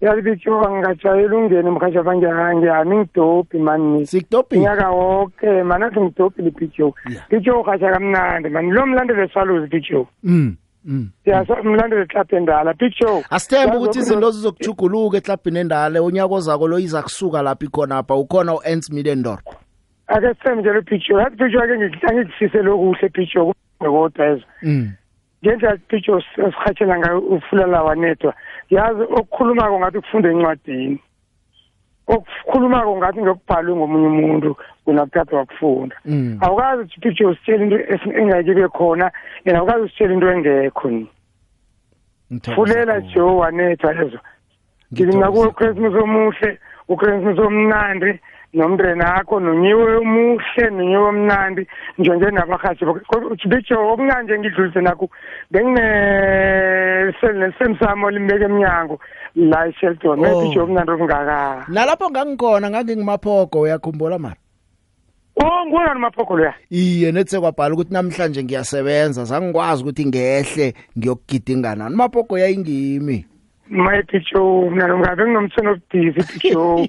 S39: yazi pisho angingajayeli ungene mkhasha ngiyani ngidobhi mani
S4: sikudobhi
S39: unyaka woke mani athi ngidobhile pisho pisho uhasha kamnandi mani lo mlandeli saluzi pisho
S4: mm mm
S39: siyasa mlandeli club endala pisho
S4: asithembe ukuthi izinto zizokujuguluka eklabhini endala unyaka ozako lo iza kusuka lapha ikhonapha ukhona u-ents midendor
S39: ake sithembe nje lo pisho yazi pisho ake angikufisele okuhle pisho kodwa ezo
S4: mm.
S39: Ngendlela pisho sihatshela ngayo ufulela wanethwa. Yazi okukhulumako ngathi kufunda encwadini. Okukhulumako ngathi ngokubhalwe ngomunye umuntu kunakuthatha wakufunda.
S4: Mm.
S39: Awukazi ukuthi pisho usitshela into esi- engeke ibe khona yena awukazi usitshela into engekho ni. Fulela joe wanethwa ezo ngithi nakuwe uchristmas omuhle uchristmas omnandi nomndeni akho nonyiwe omuhle nonyiwe omnandi njenje nabahashi bicho okunanje ngidlulise nakho bengineseli sami olimbeka emnyango la eshelton.
S4: Oh.
S39: mebicho okunandi okungaka.
S4: Nalapho ngangikhona ngangingimaphogo uyakhumbula mara
S39: o nguwona maphoko loya.
S4: Iye nethe kwabhala ukuthi namhlanje ngiyasebenza zangikwazi ukuthi ngehle ngiyokugidingana. Maphogo yayingimi.
S39: Maye picho mina ngabe nginomthono obudisi picho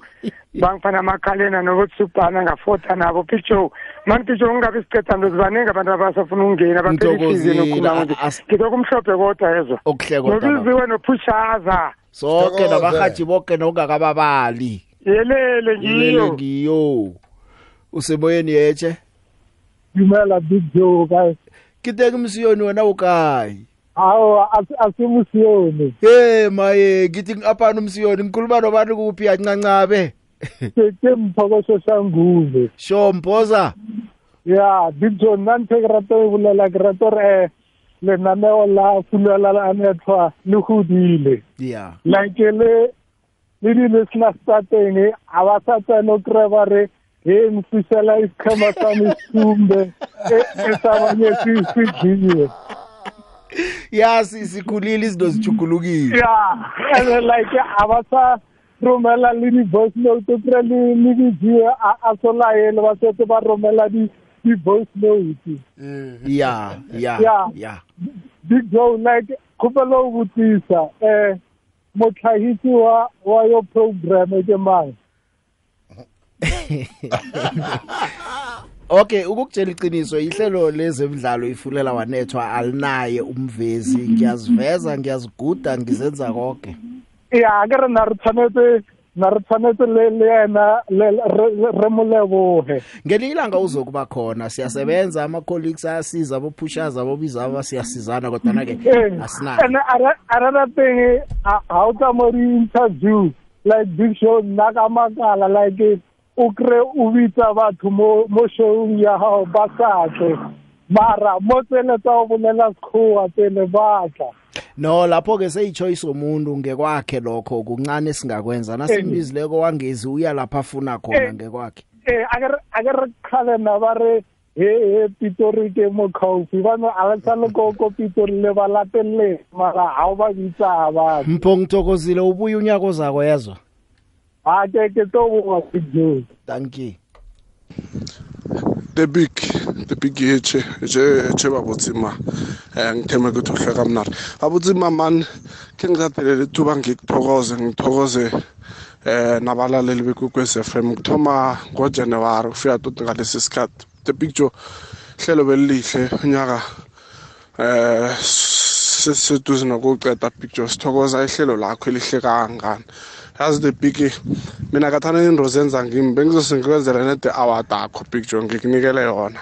S39: bangifana amakhalena nokuthi subhana ngafotha nabo picho mani picho ngingabe isiqedamlo zibaningi abantu abasafuna ukungena
S4: Ngithokozile,
S39: baphelihliziyenokhuluma nje
S4: as-
S39: ngidok umhlophe kodwa
S4: baba.
S39: nobiziwe nophushaza
S4: sonke nabahathi bonke nokungakababali
S39: yelele ngiyo
S4: ngiyo usemoyeni yeche
S29: dumela big joe kae
S4: kiteki msiyoni wena ukayi
S29: awu asimusiyoni
S4: he maye ngithi apana umsiyoni ngikhuluma nobani kuphi yancancabe
S29: ke mphokoso sanguve
S4: sho mphoza
S29: ya big joe nna ntho e ke rata e bolela ke rata gore um lenaneo la fulela la nethwa le godile
S4: ya.
S29: Like le le di-listeners tsa teng a ba sa tsene o kry ba re he mfisela isikhema sami sumbe esabanyesi sijiwe
S4: ya si- sikhulile izinto zijugulukile
S29: ya and then like a ba sa romela le di-voice note o kry le le bijiwe a solaele ba setse ba romela di- di-voice note
S4: ya ya
S29: Ya.
S4: ya.
S29: Big joe like kgopelo o botsisa um motlhagisi wa wa yo program ke mang
S4: okay ukukutshela iqiniso ihlelo lezemidlalo ifulela wanethwa alinaye umvezi. Ngiyaziveza ngiyaziguda ngizenza konke.
S29: Ya ke re na re tshwanetse na re tshwanetse le le yena le- re- re- re mo leboge.
S4: Ngelinye ilanga uzokuba khona. Siyasebenza ama-colleagues ayasiza abophushaza abobizaba siyasizana kodwana-ke asinayo
S29: and another thing ha o tla mo di-interview like big show nna ka makala like o kry o bitsa batho mo mo showng ya gago ba satle mara mo tsele tsa o bolela sekgowa tsele batla
S4: no lapho-ke seyi-choice omuntu ngekwakhe lokho kuncane singakwenza. Nasimbizileko wangezi uya lapha afuna khona
S29: Eh.
S4: ngekwakhe.
S29: eh ake re kgalena ba re he he pitori ke mo khaufi bano a le sale ko pitori le ba latelele mara ha ba bitsa ba.
S4: Mpho ngithokozile ubuye unyaka ozako yezwa
S29: ha ke ke to bo wa sijo
S4: thank you
S40: the big
S5: the big yeche je je babutsima eh ngitheme ukuthi uhle kamnari abutsima man ke ngizathelele ithuba ngikuthokoze ngithokoze eh nabalaleli bekwekwez FM kuthoma ngoJanuary kufika tot ngalesi sikhathi. The picture hlelo belilihle unyaka eh sesiseduze nokuceda picture sithokoza ihlelo lakho elihle kangangani yazi the big mina kathana into zenza ngimi bengizosengikwenzela ne-the award akho picture ngikunikele yona.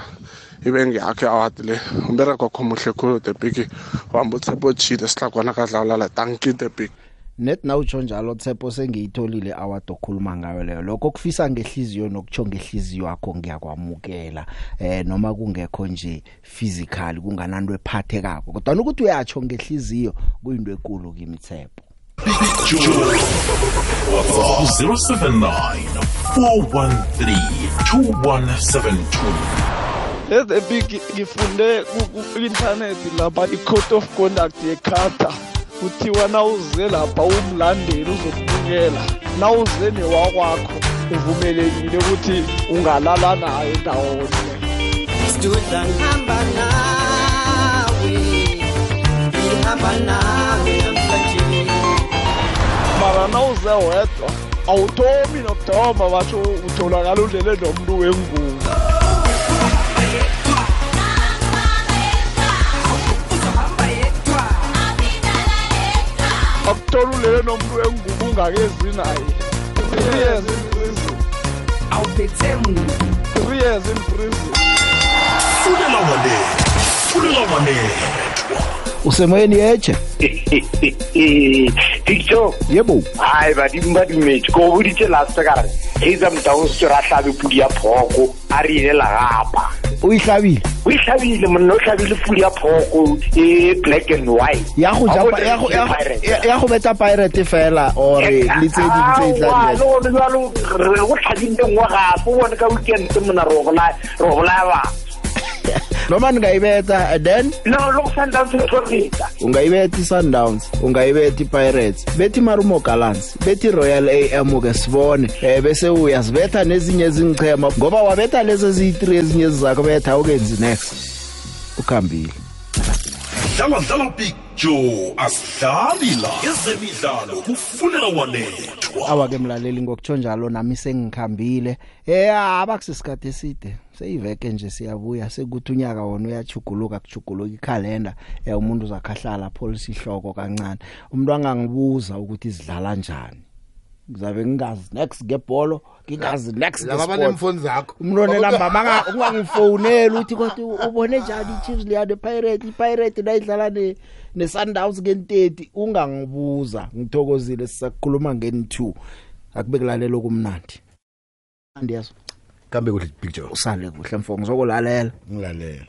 S5: Ibe ngiyakho i-award le. Umbereko wakho muhle khulu the big wamba utshepo chile sihlagwana kadlawulala tanki the big
S4: net nawutsho njalo tshepo sengiyitholile award okhuluma ngayo leyo lokho kufisa ngehliziyo nokutsho ngehliziyo yakho ngiyakwamukela eh noma kungekho nje physical kungananto ephathekako kodwa ukuthi uyatsho ngehliziyo kuyinto enkulu kimi tshepo
S3: WhatsApp 079 413 2172
S29: Eze big ngifunde ku internet lapha i code of conduct yekhata kuthiwa nawuze lapha umlandeli uzokubukela nawuze newakwakho uvumelekile ukuthi ungalala naye ndawonye.
S41: Siduda ngihamba nawe ngihamba nawe namhlanje
S29: mara nawuze wedwa awuthomi nokuthoma basho utholakala udlele nomuntu wengubo. Akuthola ulele nomuntu wengubo ungakezi naye. Three years in prison awuphethe muntu. Three years in prison
S3: fulela walethwa fulela walethwa
S4: usemoyeni yeche
S42: picture
S4: yebo.
S42: Hayi badimo ba dumetse ko boditse last ka re eitsa motaositse re a hlabe pudi ya phoko a re inela gapa
S4: o ihlabile
S42: o ihlabile monna o hlabile pudi ya phoko e black and white.
S4: Ya go ya go beta pirate. fela or le tse ding tse tla
S42: Aowa,
S4: di
S42: le gone bjalo re go tlhadile nngwe gape o bone ka weekend mona re go bolaya batho.
S4: noma ningayibetha and then?
S42: No lo go sundowns eforita
S4: ungayibetha i-sundowns ungayibetha i-pirates. Bethi marumo gallants bethi royal am ke sibone um bese uyazibetha nezinye ezingichema ngoba wabetha lezi eziyi-three ezinye ezizakho betha awukenzi next. Ukhambile.
S3: Dlala dlala picture asidlali la. Ezemidlalo kufunela walethwa
S4: awa-ke mlaleli ngokutsho njalo nami sengikhambile. Um abakusesikhathi eside. Seyiveke nje siyabuya sekuthi unyaka wona uyachuguluka kuchuguluka ikhalenda um umuntu uzakhahlala pholisa ihloko kancane. Umuntu angangibuza ukuthi zidlala njani? Ngizabe ngingazi next ngebholo ngingazi next
S43: Laba
S4: ngesport.
S43: banemfoni zakho.
S4: umuntu onenamba manga ungangifowuneli uthi kodwa ubone njani i-chiefs leya nepirate ipirate nayidlala ne- ne-sundowns ngeni-thirty ungangibuza ngithokozile sisakhuluma ngeni-two. Akube kulalela okumnandi. Andiyazo
S43: kambe kuhle picture.
S4: Usale kuhle mfo ngizokulalela.
S43: Ngilalela